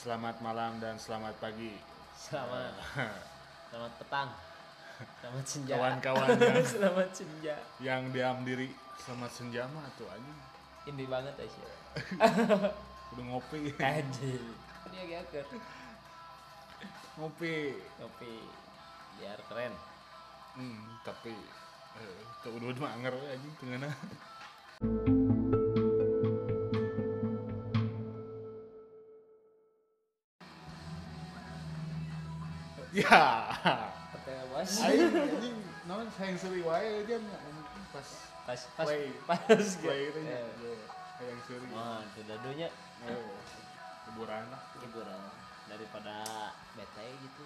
Selamat malam dan selamat pagi Selamat selamat petang. Selamat senja. kawan-kawan yang, selamat senja. yang diam diri selamat senja mah tuh anjing Ini banget Aisyah. udah ngopi Anjing. Dia gaker. ngopi Kopi biar keren. hmm, tapi eh, tuh udah udah anger we anjing tengah ya Oke, Bos. aing anjing naon wae aja pas Pas pas Play. pas play gitu. teh Eh. sayang seri Oh, itu dadunya Eh, hiburan lah hiburan daripada bete gitu.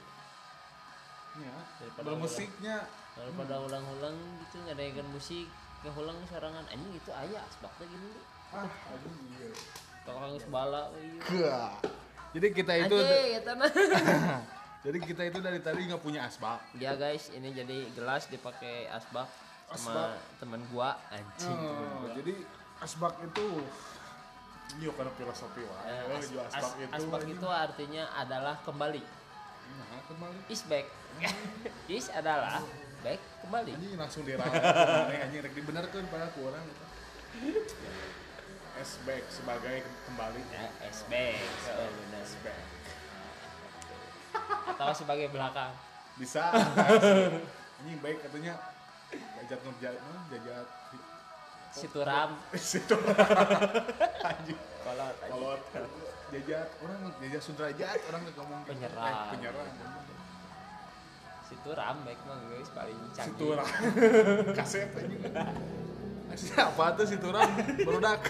ya Daripada bermusiknya Daripada ulang-ulang gitu ngadain musik kehulang sorangan anjing itu aya asbak gini deh. ah anjing iya Tukang bala. Gah. jadi kita itu eta mah. jadi kita itu dari tadi nggak punya asbak Ya guys, ini jadi gelas dipakai asbak sama teman gua anjing Oh, gua. jadi asbak itu Iya karena filosofi wah. Eh, as- iya, asbak as- itu. asbak itu artinya adalah kembali. Nah, kembali. Is back. Is adalah back kembali. Anjing langsung ke mana anjing rek dibenerkeun pada ku urang gitu. Asbak sebagai kembali. Ya, is back. Oh, benar. Atau sebagai belakang. Bisa. Anjing baik katanya jajat ngerjat jajat Situram. situ anjing Kolot. kolot jajat orang jajat sudrajat orang ngomong gitu. Penyerang. eh, penyerang Situram baik mah guys paling canggih. Situram kaset aja Asli apa tuh si Turam berudak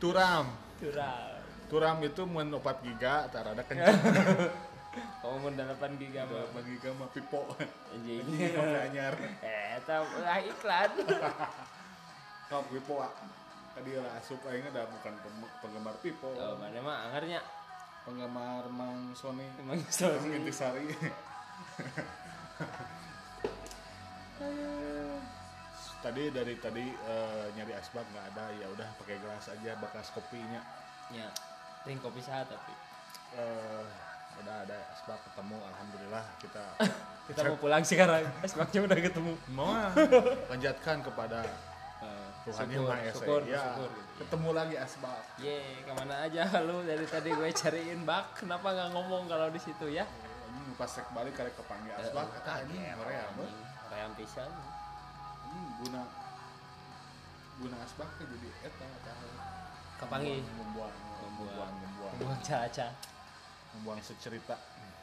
Turam Turam. Turam itu mun 4 giga tak ada kencang Kamu mau 8 giga mah. 4 giga mah pipo Anjing. anyar Eh, tahu lah iklan. kau pipo ah tadi lah asup aing ada bukan penggemar pipo Oh, mana mah angarnya penggemar Mang Sony Mang sorry. Intisari tadi dari tadi eh, nyari asbak nggak ada ya udah pakai gelas aja bekas kopinya Ya, ting kopi sehat tapi. eh udah ada asbak ketemu alhamdulillah kita Kita mau pulang sekarang. Asbaknya udah ketemu. mau panjatkan kepada Tuhan yang syukur, Maha Esa syukur, ya syukur, ketemu lagi asbak Ye, ke mana aja lu dari tadi gue cariin bak, kenapa nggak ngomong kalau di situ ya? ini pas rek balik karek kepanggil asbak kata anjing Korea mah Rayam pisan. anjing guna guna asbak jadi eta tahu Kepanggil. membuang membuang Membuang. membuang Membuang caca. Membuang secerita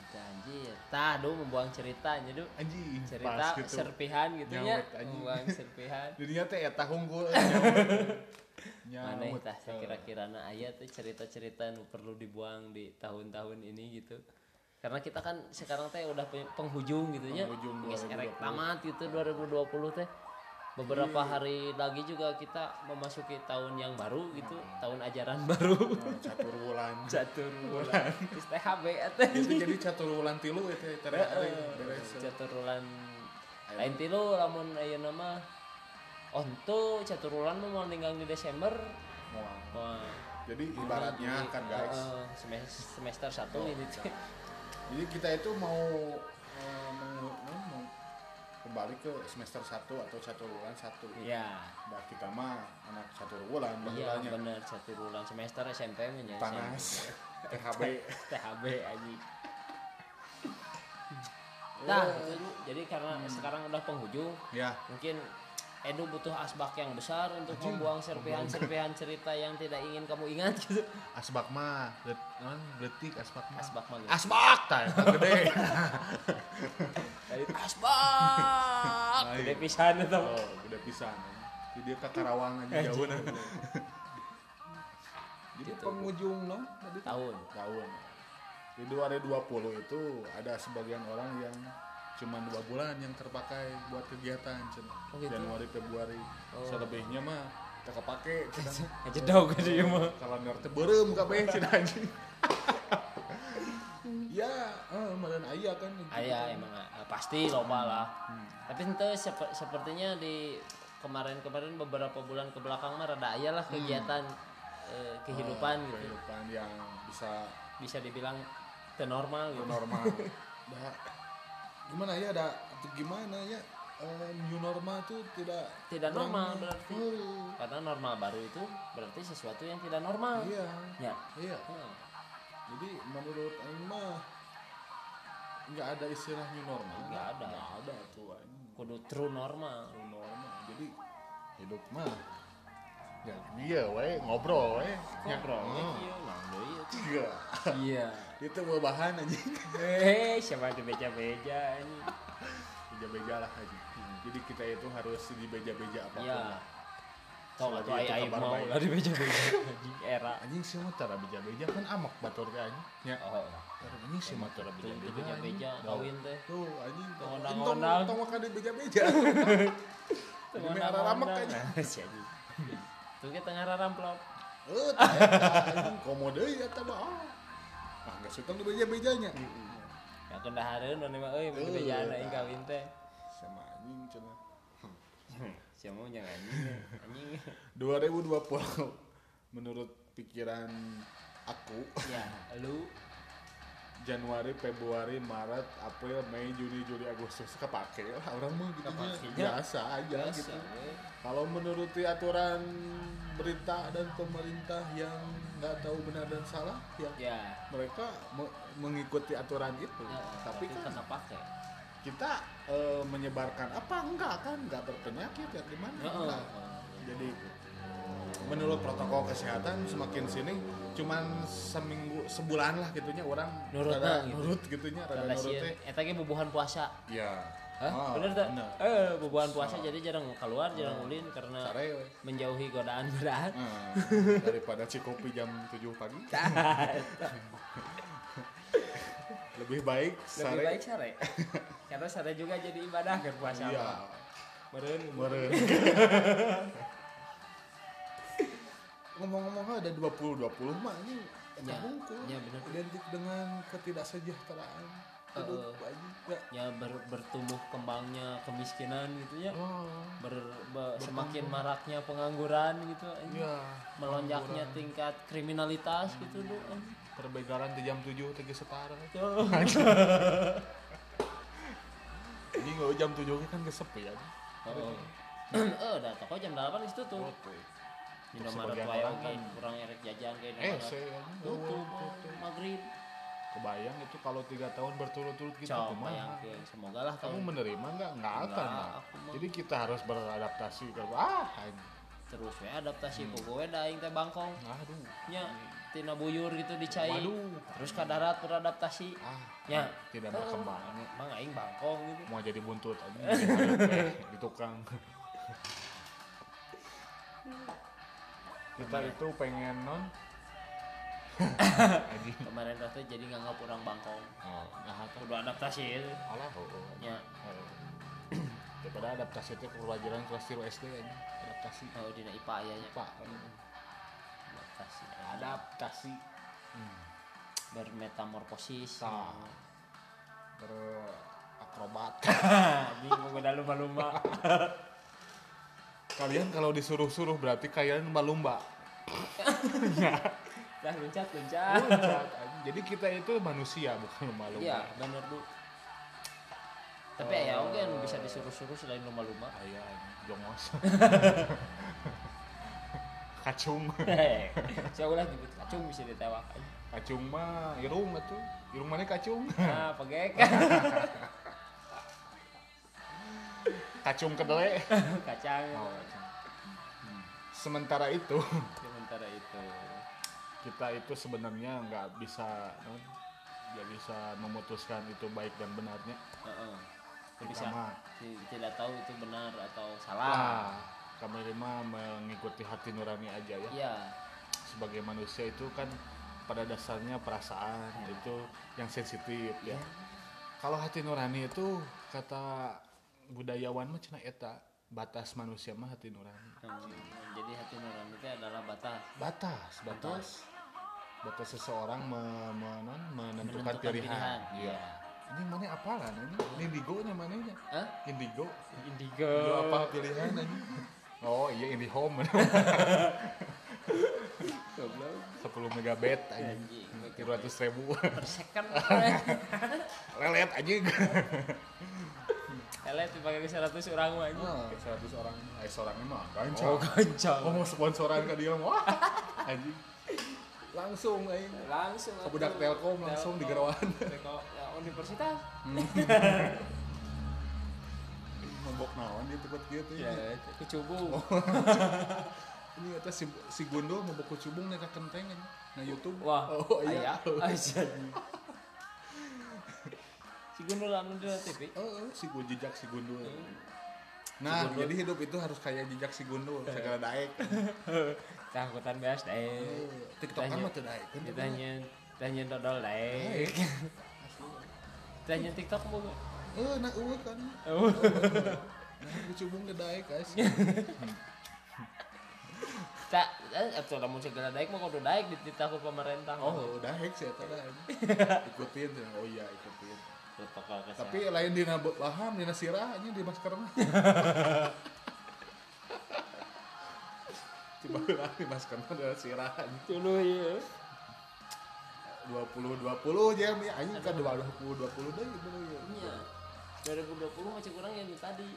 Anjir, tah aduh membuang ceritanya duh. anjing Cerita gitu serpihan gitu ya. Membuang serpihan. dirinya teh eta hunggul Mana nyawet tah kira-kira na aya tuh cerita-cerita nu perlu dibuang di tahun-tahun ini gitu. Karena kita kan sekarang teh udah pe- penghujung gitu ya. Penghujung Geus 2020. erek tamat gitu 2020 teh. Beberapa hari lagi juga kita memasuki tahun yang baru gitu, tahun ajaran baru. catur wulan Catur bulan. THB teh. itu jadi catur wulan tilu itu Catur bulan lain tilu lamun ayeuna mah onto catur bulan mau ninggal di Desember. Moal. Wah, jadi ibaratnya kan guys Eh, semester semester satu ini teh. jadi kita itu mau mau kembali ke semester 1 atau catur wulan satu. Iya. nah kita mah anak catur wulan Iya bener satu bulan. Semester SMP nya panas. THB THB aja. Nah, jadi karena sekarang udah penghujung, ya mungkin Edu butuh asbak yang besar untuk membuang serpihan-serpihan cerita yang tidak ingin kamu ingat gitu. asbak mah letik asbak mah. Asbak mah gitu. asbak eta gede pisan itu. oh gede pisan jadi dia ke Karawang aja jauh nah. jadi Gitu. penghujung no tadi. Tahun. tahun di 2020 itu ada sebagian orang yang cuma dua bulan yang terpakai buat kegiatan cenah. Oh, gitu? Januari Februari Oh. selebihnya mah tak kepake. Aja dong ke dia mah. kalender teh beureum kabeh cenah anjing ya eh meureun aya kan gitu. Aya emang eh, pasti loba lah. Hmm. Tapi itu sep- sepertinya di kemarin-kemarin beberapa bulan ke belakang mah rada aya lah kegiatan eh, kehidupan Ah, gitu. kehidupan yang bisa bisa dibilang normal gitu. Normal. Nah, gimana ya ada gimana ya eh, new normal tuh tidak Tidak normal berarti. Oh, karena normal baru itu berarti sesuatu yang tidak normal. Iya. Ya. Iya. Hmm. Jadi menurut Aing mah nggak ada istilah new normal. Nggak ada. nggak ada tuh anjing. kudu true normal. New normal. Jadi hidup mah ya iya we ngobrol we ngobrol. Ya, oh. iya, nah, deui itu. iya. Iya. Itu mau bahan anjing. Eh siapa di beja-beja ini beja-beja lah anjing. Jadi kita itu harus di beja-beja apa pun ya lah. Tau atau itu ai kabar mau baik. lah di beja-beja anjing era anjing sih mah tara beja-beja kan amak batur anjing ya oh anjing sih mah tara tuh di beja-beja beja-beja anjing. kawin teh tuh anjing Tuh, tong ondang-ondang. tong makan di beja-beja Jadi mah arah ramek anjing si anjing tuh kita tengah ramplop Eh, komodo ya eta mah. ah. Geus utang di beja-bejanya. ya kendahareun mana mah euy Eh, beja anak tah. kawin teh Sama anjing cenah. Siapa mau jangan anjing anjing. 2020 menurut pikiran aku ya lu. Januari, Februari, Maret, April, Mei, Juni, Juli, Agustus kepake lah. Orang mah gitu biasa aja biasa gitu. Kalau menuruti aturan berita dan pemerintah yang nggak tahu benar dan salah, ya ya. mereka me- mengikuti aturan itu. Ya, tapi kan tetap pakai kita eh, menyebarkan apa enggak kan nggak berpenyakit ya gimana Heeh. Enggak. jadi menurut protokol kesehatan semakin sini cuman seminggu sebulan lah gitunya orang Nurutna rada gitu. nurut gitunya rada Rada nurut teh eta ge bubuhan puasa ya Hah? Oh, bener tak? bener. Eh, bubuhan puasa jadi jarang keluar, jarang ulin karena sare menjauhi godaan-godaan. Eh, daripada cikopi jam 7 pagi lebih baik Lebih sare baik sare. karena sare juga jadi ibadah ke puasa. iya Meureun Meren. Ngomong-ngomong ada 20 20 mah ini Ya, bungkul. ya bener. Identik dengan ketidaksejahteraan. Hidup Heeh. aja. Ya. Ya ber- bertumbuh kembangnya kemiskinan gitu ya. Oh, Ber- be- semakin maraknya pengangguran gitu ya. melonjaknya tingkat kriminalitas gitu lu anjing. Perbegaran di jam 7 teh setara. Ini nggak jam 7 kan kesepi ya. Oh. Eh, udah toko jam 8 di situ tuh. Sebagian wae orang oge, kan- kurang erek jajan ke Eh, Tutup maghrib. Kebayang itu kalau tiga tahun berturut-turut gitu Coba kumaha? yang semoga lah Kamu tahun menerima nggak? Nggak akan lah. Jadi kita harus beradaptasi ke ah, ini. terus we adaptasi Hmm. gue da aing teh bangkong aduh, nya tina buyur gitu dicai. Waduh, terus ke darat beradaptasi ah, nya tidak berkembang. emang aing bangkong gitu. Mau jadi buntut aja, di tukang. kita itu pengen non. Kemarin teh jadi nganggap orang bangkong. Oh, nah, kudu adaptasi itu. Alah, oh, oh. Oh. Daripada adaptasi itu pelajaran kelas 3 SD aja. Adaptasi. oh dina IPA nya Pak, adaptasi adaptasi. Hmm. bermetamorfosis Tah. Berakrobat. bingung udah lumba-lumba Kalian kalau disuruh-suruh berarti kalian lumba-lumba. dah loncat loncat Loncat, anjing. Jadi kita itu manusia bukan lumba-lumba. iya bener bu tapi ya oke anu bisa disuruh-suruh selain lumba-lumba Aya anjing, jongos. Kacung. Ulah nyebut kacung bisa ditewak aja Kacung mah irung atuh. Irung mana kacung? nah pegek Kacung kedele. kacang Oh, kacung. Hmm. Sementara itu sementara itu kita itu sebenarnya nggak bisa non, nggak bisa memutuskan itu baik dan benarnya Heeh. Kita bisa mah ti- tidak tahu itu benar atau ah, salah kami mah mengikuti hati nurani aja ya. Iya. Sebagai manusia itu kan pada dasarnya perasaan itu yang sensitif ya. Kalau hati nurani itu kata budayawan mah cenah eta batas manusia mah hati nurani. Hmm, jadi hati nurani itu adalah batas. Batas batas. Batas. Seseorang me- me- non, menentukan, Menentukan pilihan, iya. iya. ini mana apalan? Ini indigo nya mana nya Hah? indigo. Indigo. Indigo apa pilihan ini oh iya indihome goblok 10 megabit aja dua ratus ribu. per second. Lelet aja Elet dipakai ke 100 orang anjing. oh, 100 orang. Eh seorangnya mah Oh, gancang. Oh, mau sponsoran ke dia mah anjing. Langsung aing Langsung ke budak telkom langsung di gerawan Telkom. Ya, universitas. Mabok naon dia tempat gitu Ya, kecubung. ini kata si, si Gundo mabok kucubung nih kenteng nah YouTube Wah, oh iya Aja. Si Gundul anu di TV. Oh, si gue jejak si Gundul. Nah, jadi hidup itu harus kayak jejak si Gundul, segala daek. Takutan beas daek. TikTok kan mah teu daek. Ditanya tanya dodol daek. Tanya TikTok mau? Eh, nah eueuh kan. Oh. Nah, kucubung ke daek, guys. Tak, atau lamun segala daek mah kudu daek dititahku pemerintah. Oh, daek sih eta daek. Ikutin, oh iya ikutin. protokol kesehatan. Tapi lain dina paham dina sirah aja di masker mah. Coba lah di masker mah dina sirah aja. dulu ya. 20 20 jam ya anjing kan 20 20 deui bener ya. Iya. 2020 macam kurang yang tadi.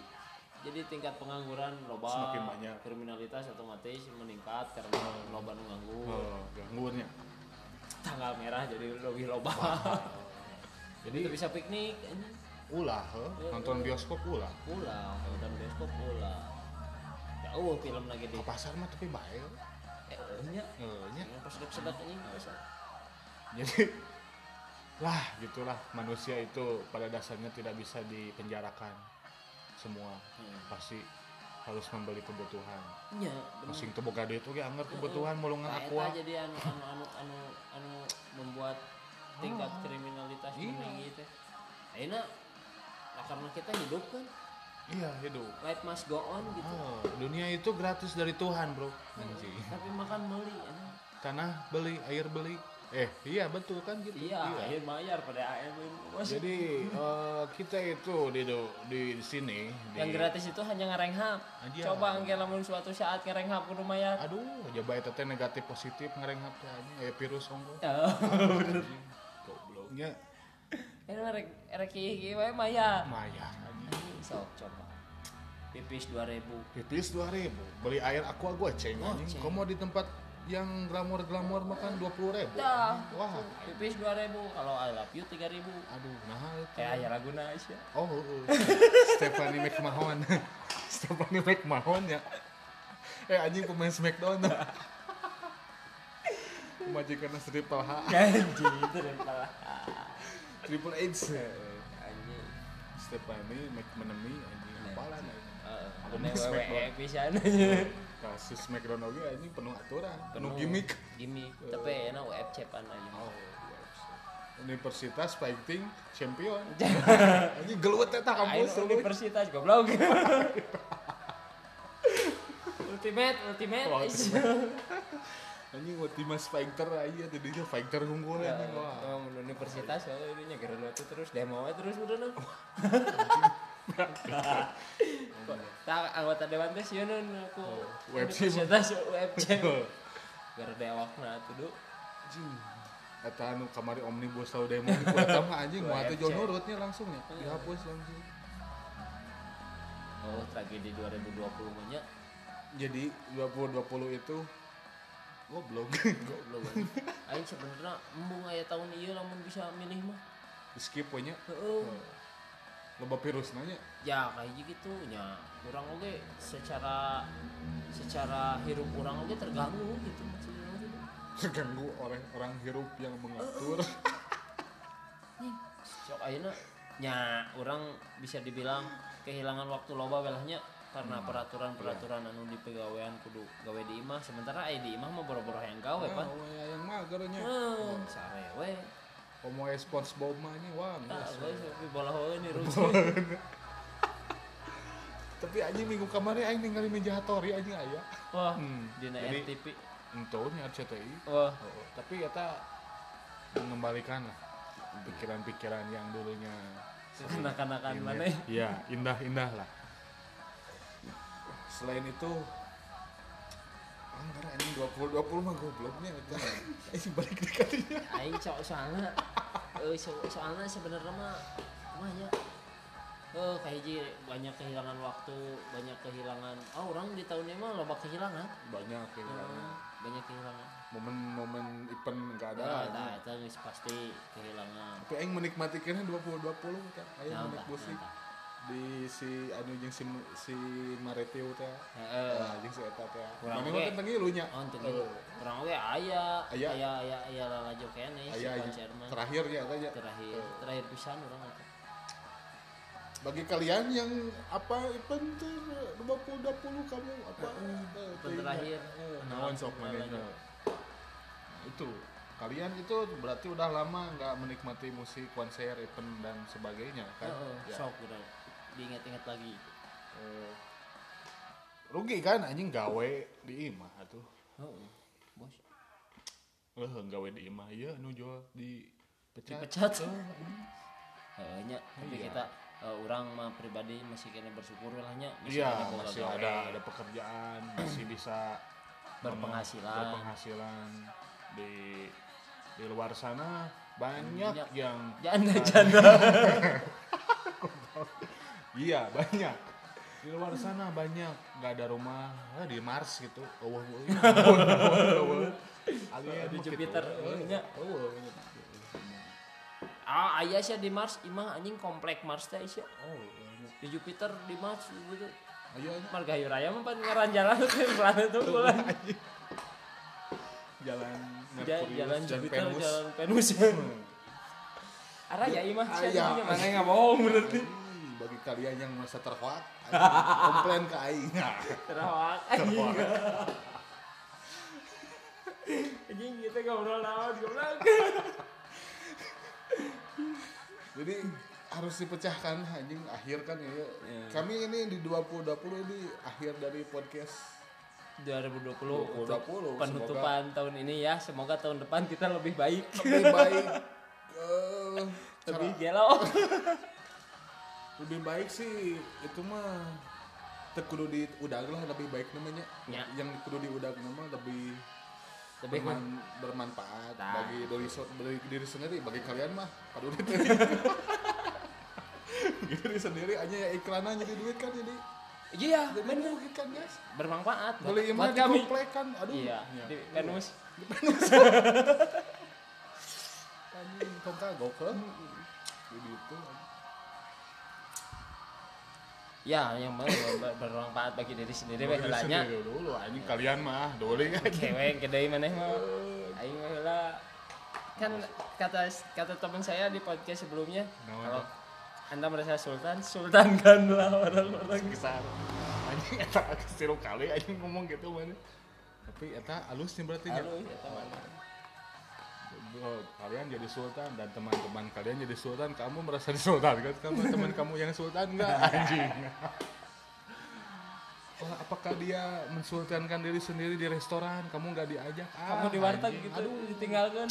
Jadi tingkat pengangguran loba, Semakin banyak. kriminalitas otomatis meningkat karena loba nu nganggur. Oh, gangguannya. Tanggal merah jadi lebih loba. jadi Jadi bisa piknik ulah, heh. nonton bioskop ulah. pulang nonton bioskop pulang. Ya uh film lagi di pasar mah tapi bae. eh nya Eh, nya. yang pas sedap anjing bisa. Jadi lah gitulah. Manusia itu pada dasarnya tidak bisa dipenjarakan. Semua. Hmm. pasti harus membeli kebutuhan. Nya, masing teu boga duit oge anggar kebutuhan mulungan Nah, aqua jadi anu anu anu anu anu membuat tingkat kriminalitas Iya. meninggi teh. Ayeuna nah karena kita hidup kan. Iya hidup. Life must go on gitu. oh, dunia itu gratis dari Tuhan bro. Anjing. Tapi makan beli anjing. tanah beli air beli eh iya betul kan gitu Iya, akhir bayar pada AM jadi eh, kita itu di di, di sini di, Yang gratis itu hanya ngerenghap. Aja. Coba engke lamun suatu saat ngerenghap kudu mayar. aduh coba itu teh negatif positif ngerenghap teh anjing aya virus ongko Oh, gobloknya ini rek rek ieu wae mayar. mayar anjing. Anjing, Sok coba. Pipis 2000. pipis 2000 beli air aqua goceng anjing Goceng. komo di tempat yang glamor-glamor makan 20.000 Dah. wah Pipis 2000, kalau I love you 3000. aduh nah itu Kayak aya laguna Aisyah. oh uh, Stephanie McMahon Stephanie McMahon ya eh anjing pemain Smackdown majikan Triple H Anjing itu dan pala. Triple H Anjing. Stephanie McManamy anjing apalah anjing. Heeh. Anu Smackdown. Kasus Smackdown oge anjing penuh aturan penuh gimmick. Gimmick. Tapi enak UFC pan aja. oh Universitas Fighting Champion. Anjing gelut eta Ayo kampus universitas goblok. ultimate, ultimate. Oh, anjing ultimate fighter aja tadi dia fighter unggul Ya, anjing wah. oh, universitas oh ini nya gara itu terus demo terus udah tak anggota dewan teh sieun aku. UFC mah. universitas UFC. Gara dewakna tuh du. anjing eta anu kamari omnibus law demo di eta mah anjing moal teh jauh nurutnya langsung ya dihapus langsung Oh, tragedi 2020 mah nya. jadi 2020 itu goblok Goblok. Aing sebenarnya embung aya tahun ieu lamun bisa milih mah. skip we nya Heeh. Loba virus nanya Ya kayak gitu nya. Kurang oge secara secara hirup kurang oge terganggu gitu. Maksudnya. terganggu oleh orang hirup yang mengatur. Sok ayeuna nya orang bisa dibilang kehilangan waktu loba belahnya karena peraturan-peraturan anu di pegawaian kudu gawe di imah. Sementara aya di imah mah boro-boro yang gawe pan. wah, yang Heuh, sare we. Komo SpongeBob mah nya wah we tapi bola heeh ni rusuh. tapi anjing minggu kemarin aing ningali Ninja Hattori anjing aya Wah, Hmm, dina RTP. Entah nya RCTI Wah, Oh, tapi eta mengembalikan lah pikiran-pikiran yang dulunya kekanak-kanakan ini- mana? Iya, indah-indah lah. Selain itu Anggar anjing 20 20 mah gobloknya eta. Aing balik di katinya. aing so soalnya eh so, soalnya sebenarnya mah banyak eh kayak hiji banyak kehilangan waktu banyak kehilangan oh orang di tahun ini mah loba kehilangan Banyak ya. Eh, banyak kehilangan Momen-momen event enggak ada. nah, nah itu geus pasti kehilangan Tapi aing menikmati kena 20 20 kan. Aing menik tah, musik nah. Di si anu jeung si si Maretio teh. Heeh. Nah, jeung si eta teh. Mana mah tentang ieu nya. Oh, untuk itu. Kurang oke aya Aya. aya aya aya lalajo kene si konser mah. terakhir ya tanya. Terakhir, Eh. terakhir pisan orang eta. Bagi kalian yang apa event tuh 20 20 kamu apa? eh, terakhir. Nah, Naon sok nah, manehna. lanjut. Itu kalian itu berarti udah lama nggak menikmati musik konser event dan sebagainya kan? Heeh, Ya. sok udah diingat-ingat lagi. Eh, rugi kan anjing gawe di imah atuh. Heeh. Bos. Eh gawe di imah iya nu jual di pecat. Dipecat. Eh, anjing. Heeh nya, tapi Iya. kita eh, orang mah pribadi masih kena bersyukur lah nya Iya, masih gawe. ada ada pekerjaan, masih bisa Berpenghasilan. berpenghasilan di di luar sana banyak Banyak. yang Janda-janda. iya banyak di luar sana banyak nggak ada rumah eh, di Mars gitu oh, oh, oh, Alien Di. Jupiter, nya. oh, oh, ah, aya sih di Mars, imah anjing komplek Mars teh sih. oh, oh, Di Jupiter di Mars gitu. ayo ayo. Margahayu Raya mah ngaran jalan teh planet tuh bulan. jalan Ja- Merkurius jalan Jupiter, Venus. jalan Venus. Arah ya imah sih mana enggak bohong berarti. Kalian yang merasa terhoak komplain ke aing. Terawak anjing. Anjing kita ngobrol naon goblok. jadi harus dipecahkan anjing akhir kan ya. Iya. kami ini di 2020 ini akhir dari podcast. 2020 2020, untuk penutupan tahun ini ya. Semoga tahun depan kita lebih baik. Lebih baik eh, lebih gelo lebih baik sih itu mah teu kudu di udag lah lebih baik namanya. Ya. yang kudu di udag nama lebih lebih berman- bermanfaat Nah. bagi diri, bagi diri sendiri bagi kalian mah. Aduh diri diri sendiri aja ya iklanan jadi duit kan jadi. Iya. Duit kan guys. Bermanfaat. Beli imah di komplek kan aduh. Iya. Ya. di Venus. Anjing tong kagok kan jadi itu ya yang ber- ber- bermanfaat bagi diri sendiri Bagi bae heulanya sendiri dulu anjing kalian mah doli kan cewek kedai maneh mah aing mah heula kan kata kata teman saya di podcast sebelumnya Naon kalau tuh? anda merasa sultan sultankanlah orang-orang. Besar anjing eta kali anjing ngomong gitu mana tapi eta alusnya berarti nya. Halo, ya teman. Oh, kalian jadi sultan dan teman-teman kalian jadi sultan kamu merasa disultankan kamu teman kamu yang sultan enggak anjing. Wah, apakah dia mensultankan diri sendiri di restoran? Kamu nggak diajak? Ah, Kamu di warteg gitu Aduh, ditinggalkan.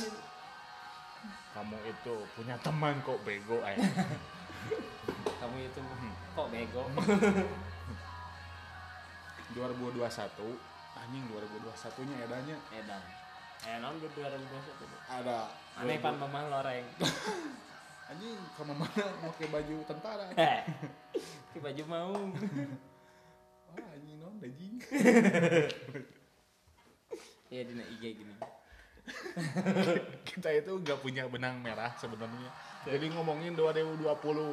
kamu itu punya teman kok bego eh. Kamu itu kok bego. 2021 anjing 2021 nya edanya. Edan. Eh non 2021 tuh. ada Aneh pan mamah loreng. anjing kamu mana pakai baju tentara Eh. Ke baju mau. wah anjing non anjing Iya dina IG gini. kita itu nggak punya benang merah sebenarnya jadi ngomongin 2020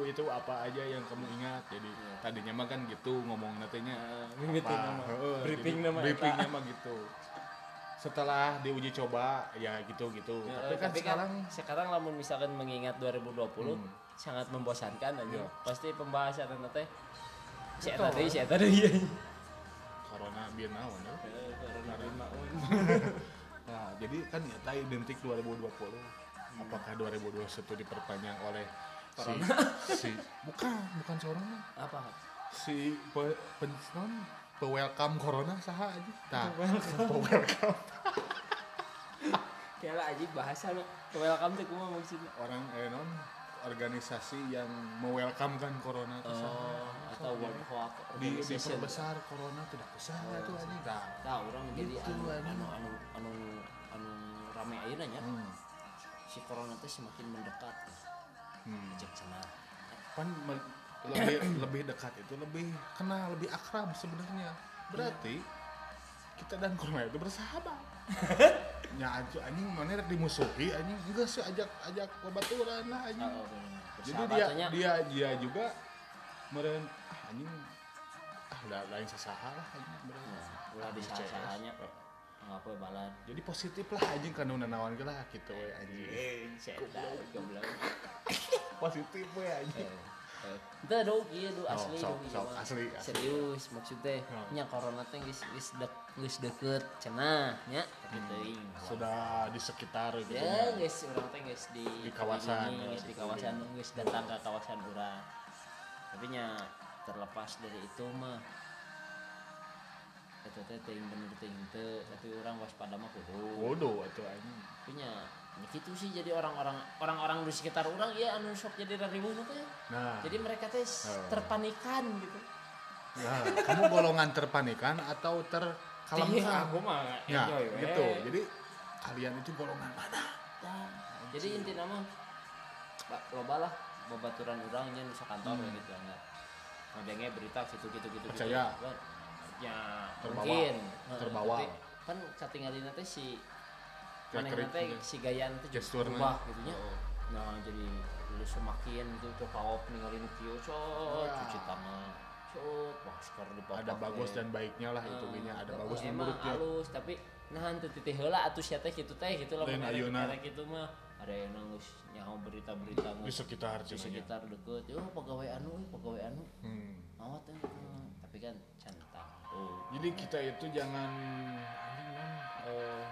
itu apa aja yang kamu ingat jadi Iya. tadinya mah kan gitu ngomong nantinya Mimitin nama. Briefing nama briefingnya eta. mah gitu setelah diuji coba ya gitu gitu Ya, tapi kan sekarang sekarang lamun misalkan mengingat 2020 Hmm. sangat membosankan aja. Iya. Pasti pembahasan teh si Betul. eta deui si eta deui. corona biar naon ya. Eh, corona bimaun. nah jadi kan ya tadi identik 2020 apakah 2021 diperpanjang oleh si, si bukan bukan corona Apa? si pe, pen, pe welcome corona saha aja nah pe welcome Kayaknya aja bahasa lo. Welcome tuh kumaha maksudnya. orang eh non organisasi yang mewelcomekan corona itu oh, atau World Health di diperbesar corona tidak besar itu anjing tah. tahu orang jadi Gitu, anu, anjing. anu anu anu anu rame ayeuna nya Hmm. si corona teh semakin mendekat Hmm. cek Pan me- lebih lebih dekat itu lebih kenal lebih akrab sebenarnya. Berarti kita dan corona itu bersahabat. Nya aja anjing mana dimusuhi anjing enggak sih ajak ajak babaturan lah anjing. Oh, jadi dia dia dia juga meren ah anjing ah la- lain sasaha lah anjing meren. nah, ulah di salah-salahnya nggak apa balad jadi positif lah anjing kan nanawan ge lah gitu we anjing. setan goblok. positif we anjing itu dong iya Oh, asli iya sok, mah. asli, asli. serius maksudnya Oh. nya corona teh geus geus dek geus deket cenah nya tapi teuing Hmm. sudah di sekitar gitu ya guys orang teh guys di Di kawasan, ini, ya, di di kawasan guys datang ke kawasan urang tapi nya terlepas dari itu mah itu teh teuing bener teuing teu tapi orang waspada mah kudu bodoh atau anjing tapi nya ya gitu sih jadi orang-orang orang-orang di sekitar orang ya anu sok jadi rariwuh teh nah jadi mereka teh Oh. terpanikan gitu Nah, kamu golongan terpanikan atau Iya, terkalamkan? aku mah Ya, we. gitu. Jadi kalian itu golongan mana? Nah, jadi inti nama loba lah babaturan urang nya nu kantor Hmm. gitu enggak ngadenge berita gitu gitu gitu Percaya. gitu. ya Terbawa. mungkin Terbawa. Tapi kan katingalina teh si Gerak-gerik manehna teh gitu. si teh juga Gesturna. berubah gitu nya Oh. nah jadi lu semakin gitu tuh kawop ninggalin kieu cot Ya. cuci tangan cot masker di Ada bagus dan baiknya lah itu gini. Ada bagus dan emang buruknya. halus tapi nah teu titih heula atuh sia teh kitu teh gitu lah Lain mun erek gitu mah ada yang nangis nyaho berita-berita Di sekitar di sekitar deket yo pegawai anu eh, pegawai anu Hmm. awat hmm, tapi kan centang oh Jadi kita itu jangan anjing eh,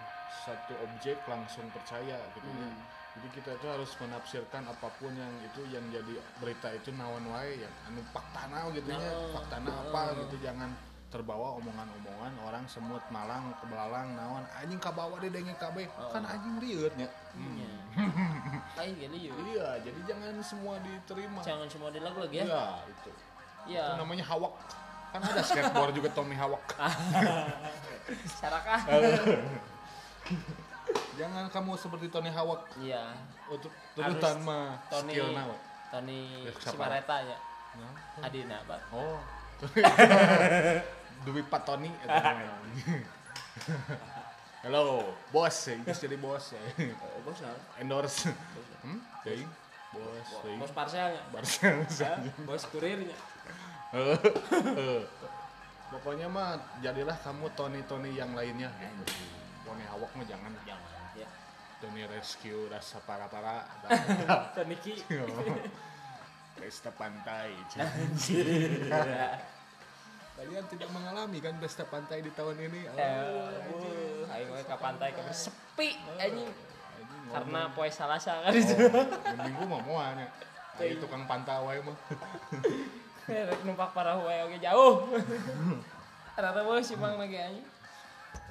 satu objek langsung percaya gitu ya. Hmm. Jadi kita itu harus menafsirkan apa pun yang itu yang jadi berita itu naon wae yang anu faktana gitu nya. Nah, Faktana nah. apa gitu jangan terbawa omongan-omongan orang semut malang kebelalang naon anjing kabawa di denge kabeh Oh. kan anjing nya. Iya. lain gini yuk Iya, jadi jangan semua diterima. jangan semua di lagu lagi ya Iya, itu. iya Itu namanya hawak. Kan ada skateboard juga Tommy Hawak. sarakah Jangan kamu seperti Tony Hawak iya untuk Harus turutan mah Tony skill nawa. Tony Ya? Simareta ya Adina Pak Oh. Duit Pak Tony. Halo, bos, itu jadi bos. oh, bos nah. Endorse. Hmm? Jadi bos, bos parselnya bos kurirnya Pokoknya mah jadilah kamu Tony-Tony yang lainnya. Tony Hawak mah jangan. jangan ya Tony Rescue rasa para-para. Tony Ki Pesta pantai. Kalian tidak mengalami kan pesta pantai di tahun ini? Oh, Eh, ayo ke pantai ke sepi anjing karena poe salasa kan itu minggu mah moalnya. Ayo tukang pantawai mah. rek numpak parah wae oge jauh rata bos si bang lagi anjing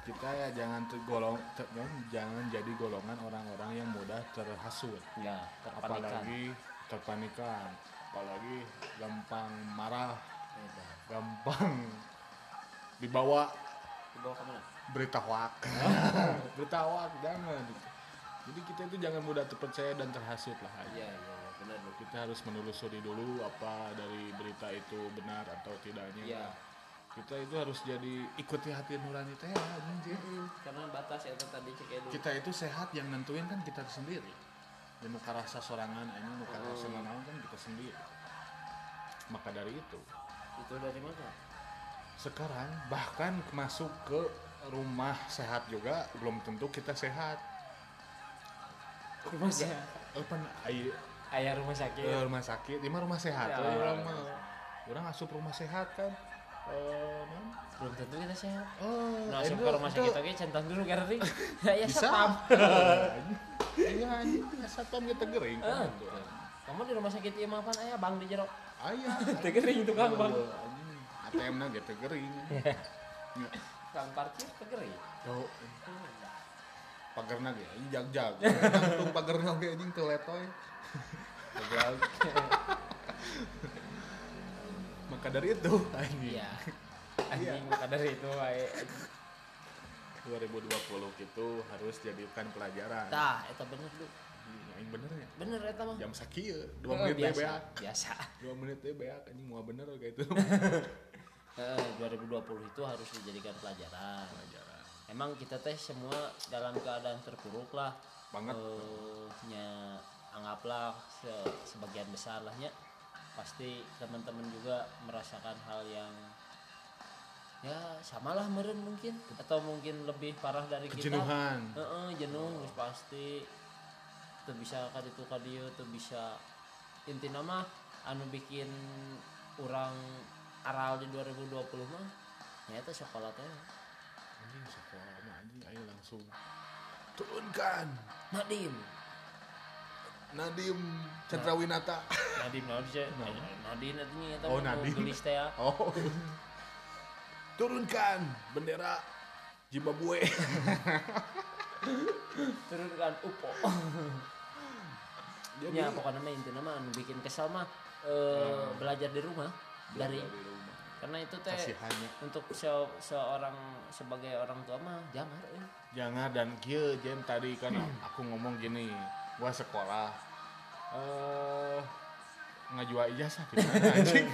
Kita ya jangan tergolong ter- jangan jadi golongan orang-orang yang mudah terhasut. ya terpanikan Apalagi terpanikan, apalagi gampang marah, Gitu. gampang dibawa dibawa ke mana berita hoak. berita hoak jangan. Jadi kita itu jangan mudah terpercaya dan terhasut lah. iya iya iya, benar kita harus menelusuri dulu apa dari berita itu benar atau tidaknya iya kita itu harus jadi ikuti hati nurani teh ya, anjing. karena batas itu tadi cek edu. Kita itu sehat yang nentuin kan kita sendiri. Dan nuka rasa sorangan ini nuka rasa kan kita sendiri. Maka dari itu. Itu dari mana? Sekarang bahkan masuk ke rumah sehat juga belum tentu kita sehat. Rumah sakit apa ay, ayah rumah sakit. rumah sakit di mah rumah sehat Ya. orang asup rumah sehat kan non? belum tentu kita sehat Oh, nah itu- ke rumah itu sakit oke centang dulu karena ya bisa. setam Iya, anjing, satam kita gering Eh, kan. itu. kamu di rumah sakit ieu mah apaan ayah bang di jero Aya. teu geuring tukang bang Oh, anjing, ATM na gitu gering. Ya, kang parkir teu geuring Tuh, pagerna ge anjing jag-jag. Gantung pagerna ge anjing teu letoy. Maka dari itu anjing. Iya. Anjing maka dari itu wae 2020 itu harus jadikan pelajaran. Tah eta bener lu yang bener ya. Bener eta mah. Jam sakieu Eh, 2 menit teh biasa beak. biasa. 2 menit teh beak anjing mau bener kayak itu. Eh, 2020 itu harus dijadikan pelajaran. Pelajaran. Emang kita teh semua dalam keadaan terpuruk lah. Banget. Eh, nya anggaplah se- sebagian besar lah ya pasti teman-teman juga merasakan hal yang ya samalah meren mungkin. Atau mungkin lebih parah dari kita. Kejenuhan. Heeh, jenuh geus pasti. Tuh bisa kaditu kadieu tuh bisa. Inti nama anu bikin orang aral di 2020 mah nyata sekolah teh anjing sekolah mah anjing ayo langsung turunkan. Nadim Nadim Cendrawinata Nadim sih Nadim artinya eta Oh, Nadim. gelis teh ya. Oh. Turunkan bendera Zimbabwe turunkan upo. Jadi ya pokoknya mah intinya mah anu bikin kesal mah eh, belajar di rumah dari dari rumah. karena itu teh kasihannya. untuk se- seorang sebagai orang tua mah jangan eh. jangan dan kia jem tadi kan aku ngomong gini gua sekolah. Eh ngajual ijazah di mana anjing.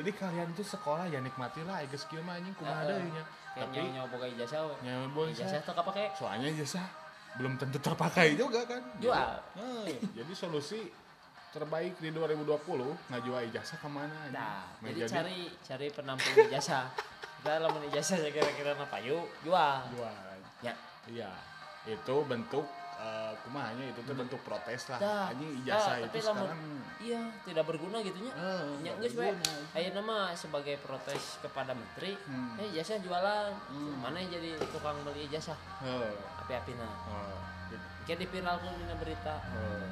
Jadi kalian tuh sekolah ya nikmatilah geus kieu mah anjing kumaha deui nya. Tapi nyawa boga ijazah nyawa boy ijazah tuh kapake. Soalnya ijazah belum tentu terpakai juga kan? Jual. jadi, eh, jadi solusi terbaik di 2020 ngajual ijazah ke mana nah Nah, jadi cari cari penampung ijazah kita lamun ijazah kira-kira apa yuk jual. Jual. Ya. Iya, itu bentuk eh kumahanya itu tuh bentuk protes lah. Anjing dah, ijazah tapi itu lamun- sekarang iya tidak berguna gitu nya eh, Ya. Ayo nama sebagai protes kepada menteri, Hmm. eh ijazah jualan, Hmm. mana yang jadi tukang beli ijazah, Heh, api-apina. eh, gitu. Kayak diviralkan di berita, Eh,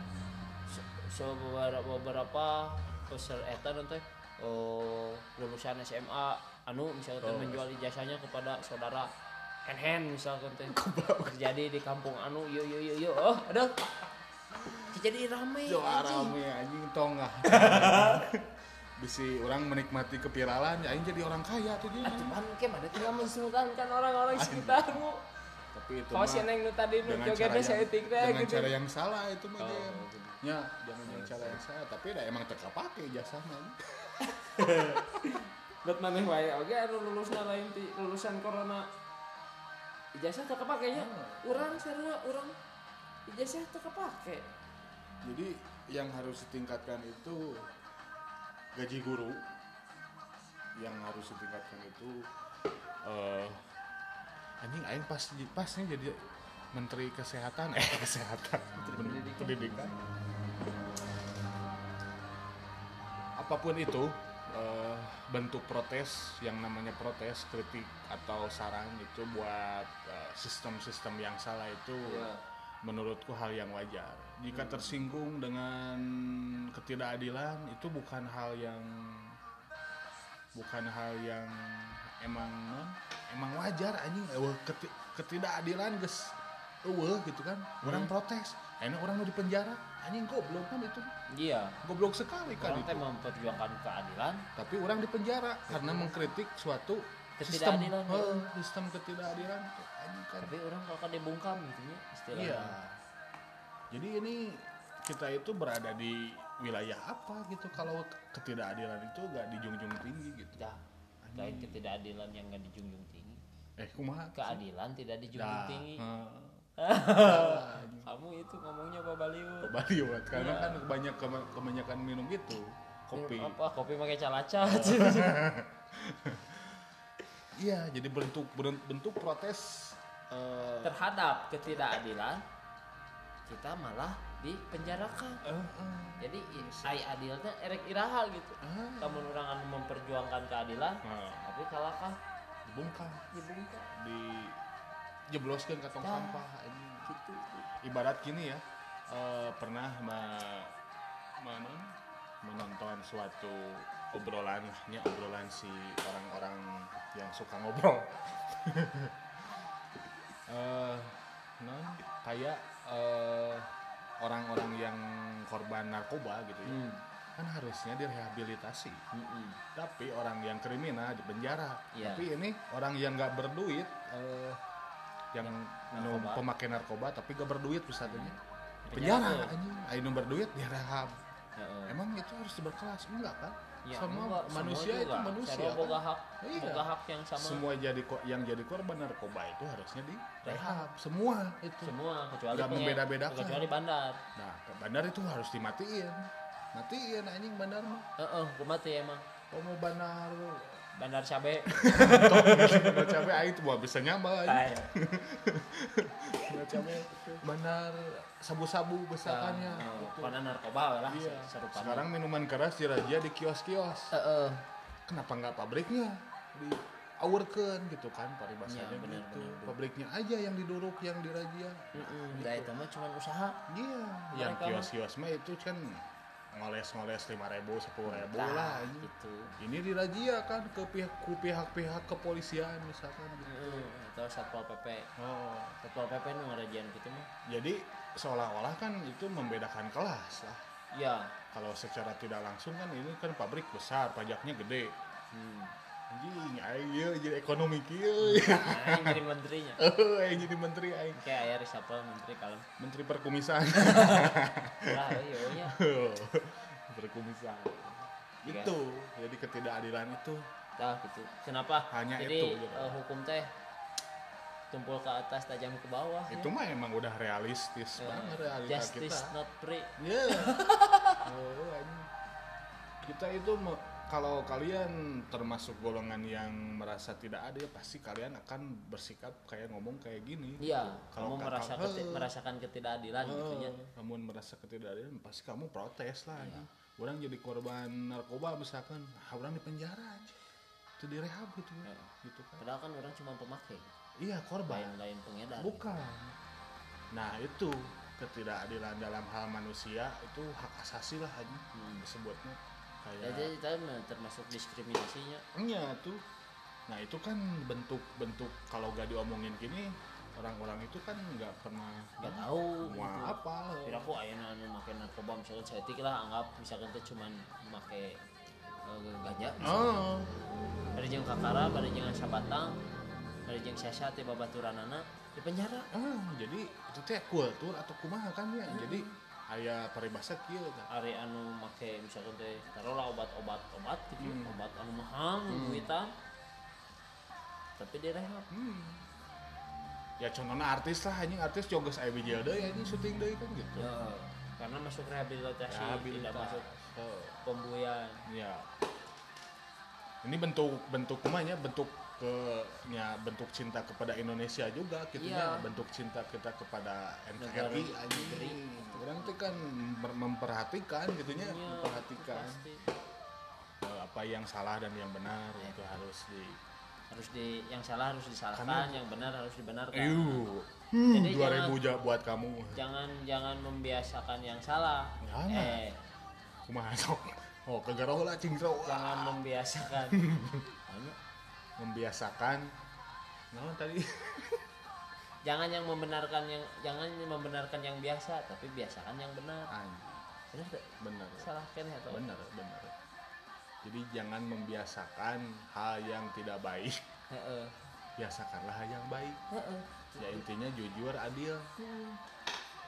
Se- so, beberapa, beberapa peser eta nanti oh, lulusan SMA anu misalkan Oh. menjual ijazahnya kepada saudara hen hen misalkan teh terjadi di kampung anu yo yo yo yo oh aduh jadi rame anjing. rame anjing nggak. Bisi orang menikmati kepiralan, ya jadi orang kaya tuh dia. cuman kem ada tinggal mensultankan orang-orang sekitarmu Tapi itu sih mah neng nu tadi nu jogetnya cara saya yang, etik teh dengan gitu cara yang salah itu mah Oh, gitu. Ya, jangan dengan cara yang salah, tapi dah emang teka ijazahnya. anjing. buat maneh wae oke anu lulusna lain ti lulusan corona ijazah tak kepake nya urang sarua urang ijazah tak kepake Jadi yang harus ditingkatkan itu gaji guru. Yang harus ditingkatkan itu eh anjing aing pas pasnya jadi menteri kesehatan eh kesehatan menteri pendidikan. pendidikan. Apa pun itu eh, bentuk protes yang namanya protes kritik atau saran itu buat eh, sistem-sistem yang salah itu Iya. menurutku hal yang wajar. Jika tersinggung dengan ketidakadilan itu bukan hal yang bukan hal yang emang emang wajar anjing keti- ketidakadilan eueuh gitu kan. Orang protes, enak orang mau di penjara. Anjing goblok kan itu. iya Goblok sekali kan orang itu. memperjuangkan keadilan Tapi orang di penjara karena mengkritik suatu sistem Ketidakadilan, ya. Heuh, sistem ketidakadilan. Anjing kan tapi orang kalau dibungkam gitu nya istilahnya Iya. Jadi ini kita itu berada di wilayah apa gitu kalau ketidakadilan itu gak dijunjung tinggi gitu. dah lain ketidakadilan yang gak dijunjung tinggi Eh kumaha? keadilan tidak dijunjung Dah, tinggi heeh. kamu itu ngomongnya babaliu Baliwat karena Iya. kan banyak kebanyakan minum gitu kopi. apa kopi pakai calaca. Iya, jadi bentuk bentuk, protes eh, terhadap ketidakadilan kita malah dipenjarakan. Eh, eh, jadi ai adilnya erek iraha gitu. Ah, kamu orang anu memperjuangkan keadilan nah, tapi kalahkah dibungkam, dibungkam. Di jebloskeun ka tong Dah. sampah gitu ibarat gini ya eh, pernah ma- mana- menonton suatu obrolan lahnya obrolan si orang-orang yang suka ngobrol eh non kayak eh, orang-orang yang korban narkoba gitu ya Hmm. kan harusnya direhabilitasi Mm-mm. tapi orang yang kriminal di penjara Iya. tapi ini orang yang nggak berduit eh, yang nu narkoba. pemakai narkoba tapi gak berduit misalnya Di penjara anjing ayo berduit dia rehab Heeh. emang itu harus berkelas enggak kan Ya, semua enggak, manusia itu juga. manusia kan? boga hak, Iya. boga hak yang sama. semua jadi yang jadi korban narkoba itu harusnya di rehab semua itu Semua kecuali Nggak membeda-bedakan. Kecuali bandar. nah bandar itu harus dimatiin matiin anjing bandar mah Heeh, uh, mati emang. kalau mau bandar Bandar cabe. bandar cabai aing tuh mau bisa. Ay, bandar cabai bandar sabu-sabu besakannya eh, Gitu. Karena narkoba lah iya serupa. sekarang minuman keras dirajia di kios-kios Heeh. kenapa nggak pabriknya di awurkeun gitu kan paribasanya Iya, benar, gitu benar. pabriknya aja yang diduruk yang dirajia Heeh, da itu mah cuma usaha. iya yang Mereka mah- kios-kios mah itu kan ngoles-ngoles lima ribu sepuluh ribu Nah, lah ini. gitu. ini dirajia kan ke pihak pihak-pihak kepolisian misalkan gitu. Heeh, atau satpol pp. oh Satpol pp nu ngarajian gitu mah. jadi seolah-olah kan itu membedakan kelas lah Iya. kalau secara tidak langsung kan ini kan pabrik besar pajaknya gede Hmm. Anjing aing ieu jadi ekonomi kieu Nah, yang jadi menterinya. Eh, aing jadi menteri aing Kayak aya resapel menteri kalem. menteri perkumisan Lah, iya nya. perkumisan Iya. itu jadi ketidakadilan itu Tah gitu. Kenapa? Hanya Jadi itu, gitu. eh, hukum teh tumpul ke atas tajam ke bawah. ya. itu mah emang udah realistis Ya, banget realita Justice kita not free. ya oh, anjing. kita itu me- kalau kalian termasuk golongan yang merasa tidak adil pasti kalian akan bersikap kayak ngomong kayak gini Iya, Kalau kamu merasa keti- merasakan ketidakadilan gitu ya. Kamu merasa ketidakadilan pasti kamu protes lah Iya. anjing. orang jadi korban narkoba misalkan ah, orang di penjara aja itu direhab gitu Iya. gitu kan Padahal kan orang cuma pemakai, iya korban lain-lain pengedar. bukan nah itu ketidakadilan dalam hal manusia itu hak asasi lah aja Hmm. disebutnya Ya, kayak jadi mah termasuk diskriminasinya. Iya tuh. Nah itu kan bentuk-bentuk kalau gak diomongin gini orang-orang itu kan nggak pernah Gak tahu mau gitu. apa. Kira aku ayeuna anu make narkoba misalkan setik lah anggap misalkan teh cuman make eh, ganja. Oh, Bari jeung kakara, bari jeung sabatang, bari jeung sasa teh babaturanana di penjara. ah, jadi itu teh kultur atau kumaha kan ya. Jadi aya paribasa kieu. Ari anu make misalkan teh taruhlah obat-obat obat gitu, Hmm. obat anu mahal, Hmm. duitan. Tapi direhab. Hmm. Ya contohnya artis lah anjing artis jogos aya bijil deui anjing syuting deui kan gitu. Ya, karena masuk rehabilitasi, tidak Rehabilitas. masuk Oh. pembuayan. Ya. Ini bentuk bentuk kumanya bentuk ke nya bentuk cinta kepada Indonesia juga gitu ya bentuk cinta kita kepada NKRI anjing. Orang tuh kan mem- memperhatikan gitunya, Iya, memperhatikan pasti. eh, apa yang salah dan yang benar itu harus di harus di yang salah harus disalahkan, Karena- yang benar harus dibenarkan. Ew. Jadi 2000 ja buat kamu. Jangan jangan membiasakan yang salah. Jangan. Eh, Kumaha sok? Oh, kegaroh lah cing sok. jangan membiasakan. Membiasakan. Nah, tadi. Jangan yang membenarkan yang jangan membenarkan yang biasa, tapi biasakan yang benar. Benar benar. Salah kan atau? benar benar. Jadi jangan membiasakan hal yang tidak baik. Biasakanlah hal yang baik. Ya intinya jujur adil. Hmm.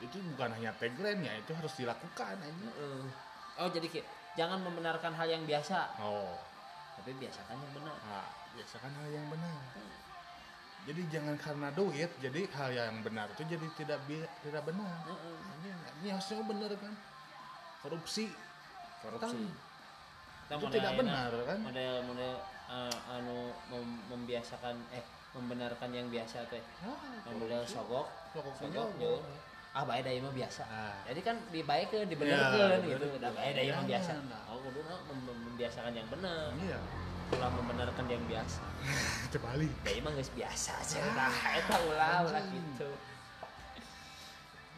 itu bukan hanya tagline ya itu harus dilakukan aja. Oh, jadi jangan membenarkan hal yang biasa, oh. Tapi biasakan yang benar. nah, biasakan hal yang benar jadi jangan karena duit jadi hal yang benar itu jadi tidak bi- tidak benar Heeh. ini, ini harusnya benar kan korupsi Korupsi. Itu Kita tidak model benar, enak, kan? Model model eh, anu mem- membiasakan eh membenarkan yang biasa teh. ah, Model sogok, Sogok sogok. Ah bae da ieu mah biasa. Ah. Jadi kan dibaikeun, Ya, dibenerkeun bener. gitu. Da bae da ieu mah biasa. Jangan. Oh kudu mem- membiasakan yang benar. iya Ulah membenarkan yang biasa. terbalik Da ieu mah geus biasa cenah. Eta ulah ulah gitu.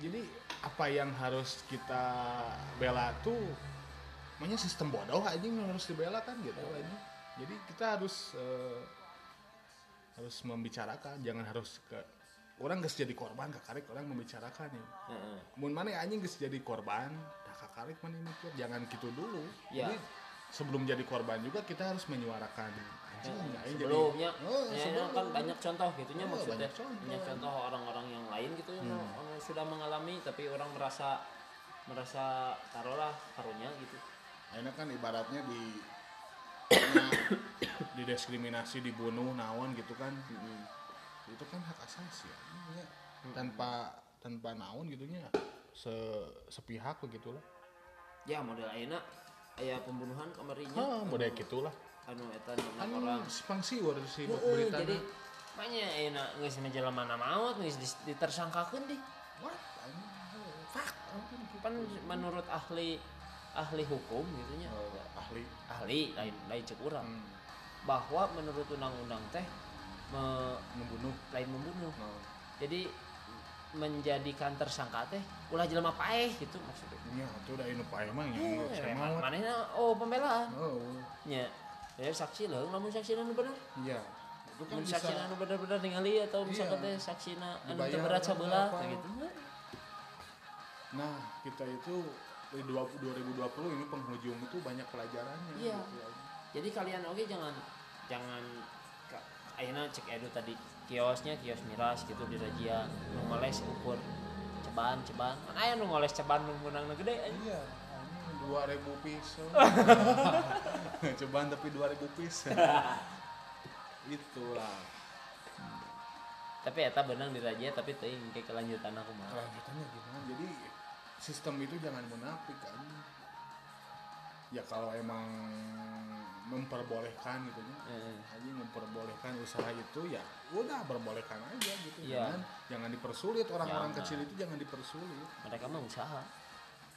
jadi apa yang harus kita bela tuh namanya sistem bodoh aja yang harus dibela kan gitu aja jadi kita harus eh, harus membicarakan jangan harus ke orang geus jadi korban kakarek orang membicarakan ya Heeh. mun mana anjing geus jadi korban dah kakarek mana mikir jangan gitu dulu Ya. jadi sebelum jadi korban juga kita harus menyuarakan anjing Heeh. aing sebelumnya Oh, ya, sebelum. kan banyak contoh gitunya Oh, maksudnya banyak contoh. banyak contoh orang-orang yang lain gitu yang yang sudah mengalami tapi orang merasa merasa taruhlah karunya gitu Akhirnya kan ibaratnya di didiskriminasi dibunuh naon gitu kan itu kan hak asasi ya, ya. tanpa tanpa naon gitunya se sepihak begitulah ya model ayeuna aya pembunuhan kamarinya ah model gitulah anu eta kan orang. Simpang siur si Heeh, berita jadi makanya ayeuna geus menjelema maut geus dis- ditersangkakeun deh what? Anjing, fuck. Kan menurut ahli ahli hukum gitunya Eh, ahli. Ahli lain lain cek urang. Hmm, bahwa menurut undang-undang teh me- membunuh. lain membunuh. Oh, jadi menjadikan tersangka teh ulah jelema paeh gitu maksudnya ya itu udah ini pak emang yang saya mah manehna oh pembelaan oh nya ya saksi lah namun saksi anu bener iya itu kan bisa saksi anu bener-bener ningali atau misalkan Iya. teh saksina anu teu berat apa. gitu Nah, kita itu di 20 2020 ini penghujung itu banyak pelajarannya. Iya. gitu ya. jadi kalian oke jangan jangan ayeuna cek edu tadi kiosnya kios miras gitu di Rajia ngoles ukur ceban ceban kan aya nu ngoles ceban menang gede anjing. Iya, ini 2000 piso. Cobaan tapi 2000 piso. Itulah. tapi eta benang di Rajia tapi teuing ke kelanjutan aku mah Kelanjutannya gimana? Jadi sistem itu jangan munafik kan. Ya kalau emang memperbolehkan gitu ya. Heeh. Aja memperbolehkan usaha itu ya udah perbolehkan aja gitu. Iya. Jangan jangan dipersulit orang-orang Jangan. kecil itu jangan dipersulit. mereka mah usaha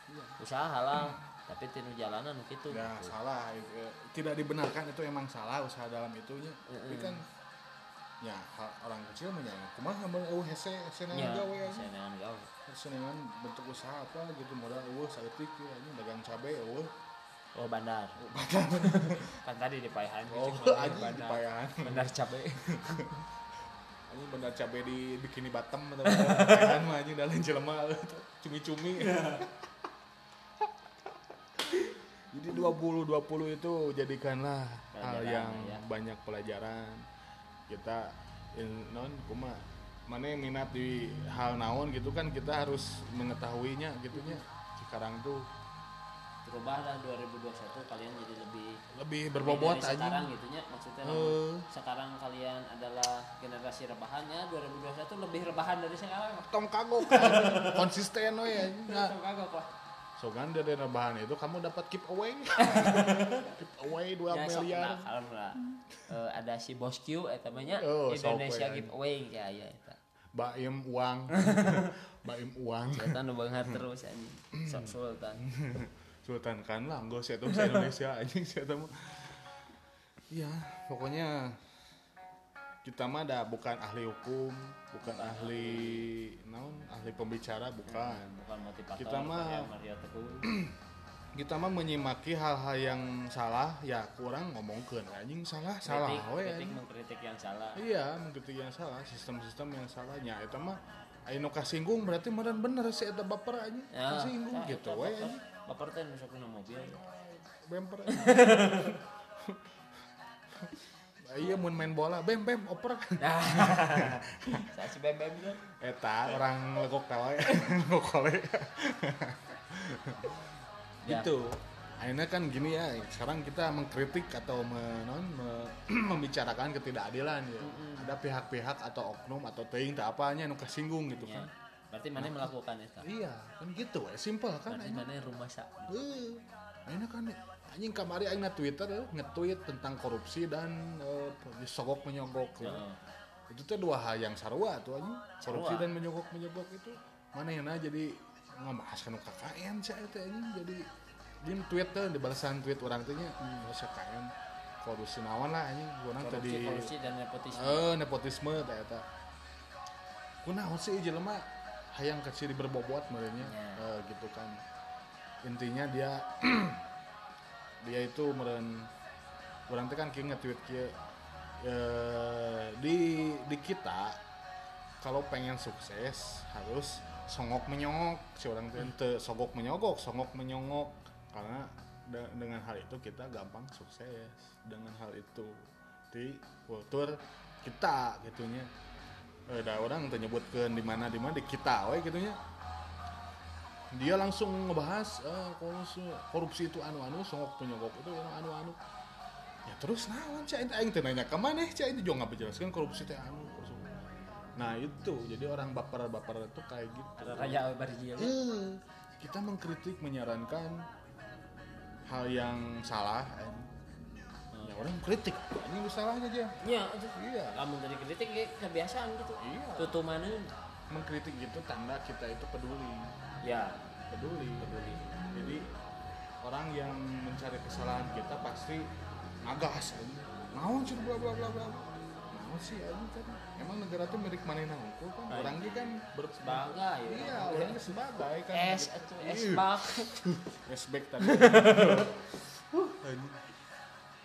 Iya. usaha lah tapi tinu jalanan gitu ya salah eh, tidak dibenarkan itu emang salah usaha dalam itunya tapi Mm-mm. kan ya orang kecil menyayang kumaha mun eueuh hese hese ya gawe aja senengan gawe senengan bentuk usaha apa gitu modal eueuh saeutik ya dagang cabe eueuh oh bandar. Kan tadi di payahan oh gitu, anjing bandar. Dipayahan bandar cabe. Anjing benar cabe di bikini Batam atau payahan mah anjing dalam jelema. Cumi-cumi. Jadi 20 20 itu jadikanlah hal Pelajaran, yang ya. banyak pelajaran. Kita in, non kuma mana yang minat di hal naon gitu kan kita harus mengetahuinya gitunya. Sekarang tuh berubah lah 2021 kalian jadi lebih lebih lebih berbobot dari sekarang aja gitunya. Maksudnya Eh. namun sekarang kalian adalah generasi rebahannya 2021 lebih rebahan dari sekarang. Tong kagok. Kan. konsisten we ya nah, Itu kagak lah. Sogan dari rebahan itu kamu dapat keep away keep away 2 ya miliar. nah, lah. Eh, ada si bos Q eta mah nya Oh, Indonesia we, giveaway ya ya eta baim uang. Baim uang. Eta nu terus anjing. Sok sultan Sultan kan lah enggak sih itu bahasa Indonesia anjing sih itu mah ya pokoknya kita mah ada bukan ahli hukum bukan ahli naon ahli pembicara bukan. Bukan motivator Kita mah- Mario Teguh. kita mah menyimaki hal-hal yang salah ya kurang ngomongkeun anjing salah salah kritik, we kritik mengkritik yang salah. Iya mengkritik yang salah sistem-sistem yang salahnya. Itu mah Ayo kasinggung berarti meren bener sih ada baper aja ya kasinggung nah, gitu we anjing. baper teh nu sok dina mobil bemper iya mun main bola. Bem bem oper saya si bem bem tuh eta orang legok tawa legok kole Ya. gitu akhirnya kan gini ya sekarang kita mengkritik atau menon me- membicarakan ketidakadilan ya ada pihak-pihak atau oknum atau teing tak apanya nu kasinggung gitu ya. kan berarti mana melakukan itu iya kan gitu ya simple kan berarti mana rumah sak. Eh, akhirnya kan anjing kamari aing Twitter nge-tweet tentang korupsi dan eh, disogok menyogok ya. Heeh. itu tuh dua hal yang sarua tuh anjing. Korupsi Sarua. dan menyogok menyogok itu. Mana yang nah jadi ngebahas kan KKN sih itu anjing. Jadi di tweet tuh di balasan tweet orang tuh nya hmm. KKN korupsi nawan lah anjing. Gua tadi korupsi dan nepotisme. Eh nepotisme teh eta. Kunaon sih jelema hayang kecil berbobot merenya Ya. Eh, gitu kan. Intinya dia dia itu meren orang teh kan kieu nge-tweet kieu eh, di di kita kalau pengen sukses harus songok menyongok. Si orang ente sogok menyogok songok menyongok. Karena de- dengan hal itu kita gampang sukses. Dengan hal itu di kultur kita gitunya ada orang tuh nyebutkan di mana di mana di kita we gitunya. Dia langsung ngebahas eh, korupsi, korupsi itu anu anu songok penyogok itu anu anu ya terus naon cah itu aing nanya ke mana cah itu juga nggak menjelaskan korupsi teh anu korupsi. nah itu jadi orang baper baper itu kayak gitu. Raja berjil Eh, kita mengkritik menyarankan hal yang salah eh. ya orang kritik. Ini salahnya aja ya aduh. iya kamu dari kritik kayak kebiasaan gitu. Iya. Tutumanin mengkritik itu tanda kita itu peduli. Ya peduli. Peduli. Jadi orang yang mencari kesalahan kita pasti ngagas aja mau sih bla bla bla bla. Mau sih aja kan emang negara tuh milik mana unggul kan? Baik. orang dia kan ber sebagai iya orangnya sebagai kan. Es itu es Ih, bak. Flashback tadi. Anjing.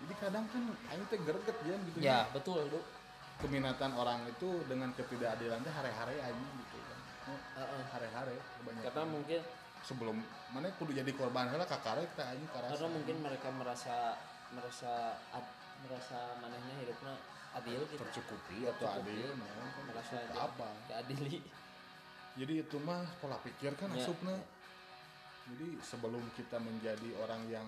Jadi kadang kan aing teh greget ya gitu ya betul Duk. keminatan orang itu dengan ketidakadilan teh hare-hare aja gitu kan. Heeh. hare-hare banyak karena mungkin sebelum mana kudu jadi korban lah kakare kita aja karasa. karena mungkin mereka merasa merasa ad- merasa manehnya hidupnya adil gitu. Tercukupi atau adil nah, kan. Merasa apa? keadili jadi itu mah pola pikir kan Ya. asupna. Jadi sebelum kita menjadi orang yang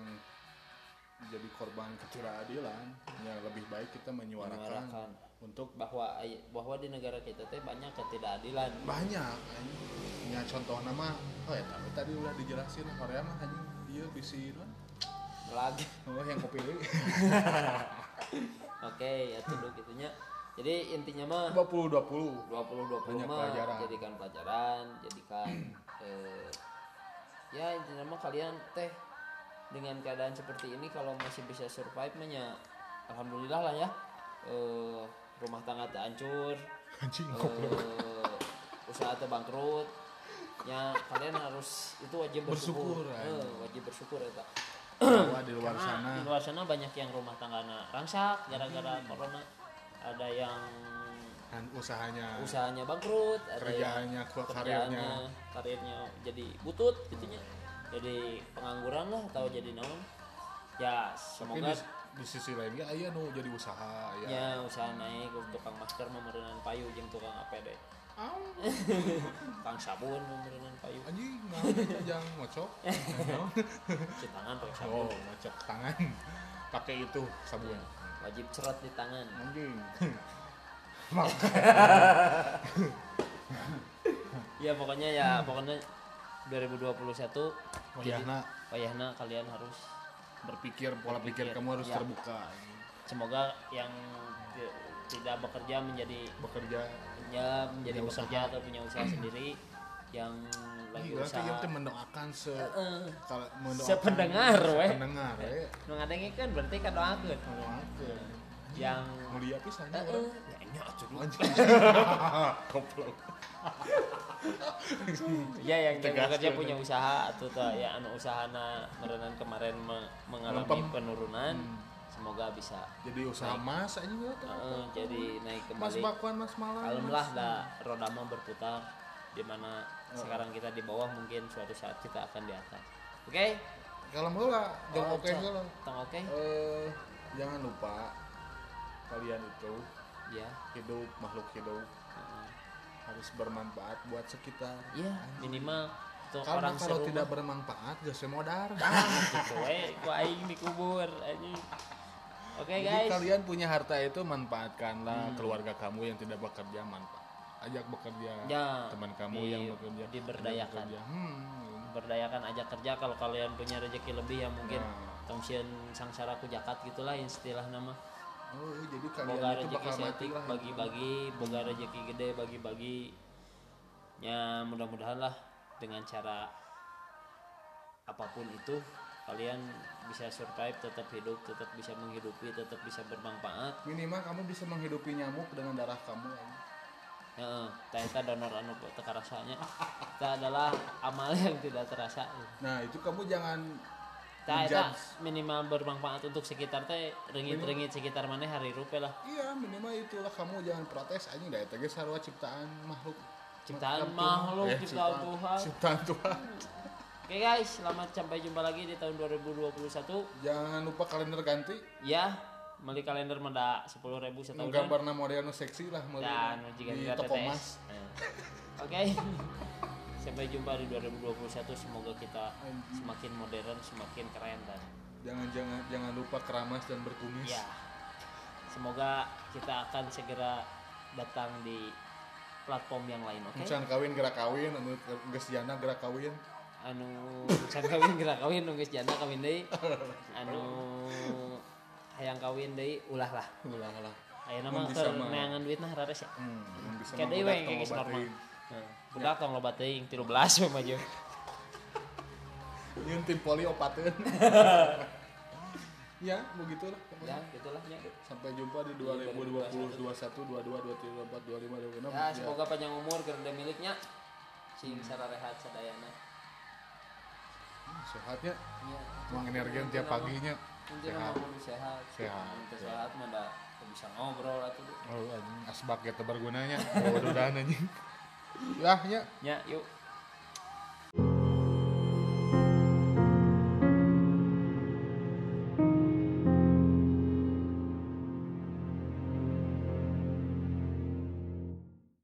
jadi korban ketidakadilan ya lebih baik kita menyuarakan menyuarakan untuk bahwa bahwa di negara kita teh banyak ketidakadilan. Banyak ya contoh nama oh ya tapi tadi udah dijelasin Korea mah anjing. Dia bisi lah lagi. Oh yang kopi oke ya dulu gitunya. Jadi intinya mah 20 20 20 20 Banyak mah pelajaran. jadikan pelajaran jadikan eh, ya intinya mah kalian teh dengan keadaan seperti ini kalau masih bisa survive mah ya alhamdulillah lah ya. Eh, rumah tangga teh hancur. Anjing eh, usaha teh bangkrut. Ya kalian harus itu wajib bersyukur, Bersyukur. Eh, wajib bersyukur ya tak bahwa di luar karena sana. di luar sana banyak yang rumah tanggana rangsak gara-gara corona. Ada yang kan usahanya usahanya bangkrut ada kerjaannya yang kuat kerjaannya karirnya karirnya jadi butut gitunya jadi pengangguran lah atau jadi naon. Ya semoga di, di sisi lain ya aya nu jadi usaha ya, ya usaha naik tukang masker memerenan payu jeung tukang APD Au, tukang sabun memerenan payu. Anjing itu jangan ngocok cuci tangan pakai sabun. Oh ngocok tangan. Pakai itu sabun. Wajib cerot di tangan. Anjing. Ya pokoknya ya pokoknya 2021 Wayahna wayahna kalian harus berpikir pola pikir kamu harus ya. terbuka semoga yang ti- tidak bekerja menjadi bekerja ya menjadi Punya bekerja atau punya usaha sendiri yang lagi berarti usaha yang mendoakan se Heeh. kalau mendoakan Sependengar, we. pendengar nu ngadengikeun berarti kan doakeun yang mulia pisan ya, Heeh. orang. Ya, nya atuh dulu. anjing goblok ya yang Tegas bekerja tuh, punya usaha atau tuh ya anu usahana merenan kemarin me- mengalami Melempem. penurunan. Hmm. semoga bisa jadi usaha mas aja gitu Heeh, jadi naik mas kembali. Bakwan mas malam kalem lah dah roda mah berputar. Di mana sekarang kita di bawah mungkin suatu saat kita akan di atas. Oke? Kalem heula jangan Oh, oke cok. heula tong oke? Eh jangan lupa kalian itu ya hidup makhluk hidup. Harus bermanfaat buat sekitar ya minimal untuk karena orang kalau serumah tidak bermanfaat gak semodar ah gitu we ku aing dikubur anjing oke Jadi guys kalian punya harta itu manfaatkanlah Hmm. keluarga kamu yang tidak bekerja manfaat ajak bekerja Ya, teman kamu di- yang bekerja diberdayakan. ajak bekerja. Hmm. berdayakan aja kerja kalau kalian punya rezeki lebih ya mungkin Nah. tongsian sangsara ku jakat gitulah istilah nama oh jadi kalian boga itu bakal mati lah. bagi-bagi boga rezeki gede bagi-bagi. Ya mudah-mudahan lah dengan cara apa pun itu kalian bisa survive tetap hidup tetap bisa menghidupi tetap bisa bermanfaat. Minimal kamu bisa menghidupi nyamuk dengan darah kamu ya. ya kita donor anu teka rasanya. Kita adalah amal yang tidak terasa. Nah itu kamu jangan Eta menjudge. minimal bermanfaat untuk sekitar teh rengit-rengit sekitar mana hari rupiah lah. iya minimal itulah kamu jangan protes anjing da eta ge sarua ciptaan makhluk Ciptaan makhluk, Eh, ciptaan Tuhan. ciptaan Tuhan Oke guys, selamat sampai jumpa lagi di tahun 2021. jangan lupa kalender ganti Ya, beli kalender meda 10.000 setahun. gambarna model nu seksi lah dan di toko emas Nah. Sampai jumpa di 2021. Semoga kita semakin modern, semakin keren dan jangan jangan jangan lupa keramas dan berkumis ya. Semoga kita akan segera datang di platform yang lain, oke? Can kawin gerak kawin anu geus jana gerak kawin Anu can kawin gerak kawin nunggu janda kawin deui. Anu hayang kawin deui ulah lah. ulah ulah Ayeuna mah keur neangan duit nah rares ya. hmm, bisa Kayak deui we geus normal. Budak tong loba teuing 13 mah aja. Nyun tim poli opateun ya begitulah Ya, pokoknya gitulah ya. sampai jumpa di 2020 21 22 23 24 25 26 Ya, semoga panjang umur kerja miliknya. Sing sararehat sadayana. sehatnya Ya. emang energi tiap paginya sehat sehat. Sehat. Sehat mah bisa ngobrol atuh. oh asbak ya tebar gunanya dodaan anjing ya ya Ya, yuk.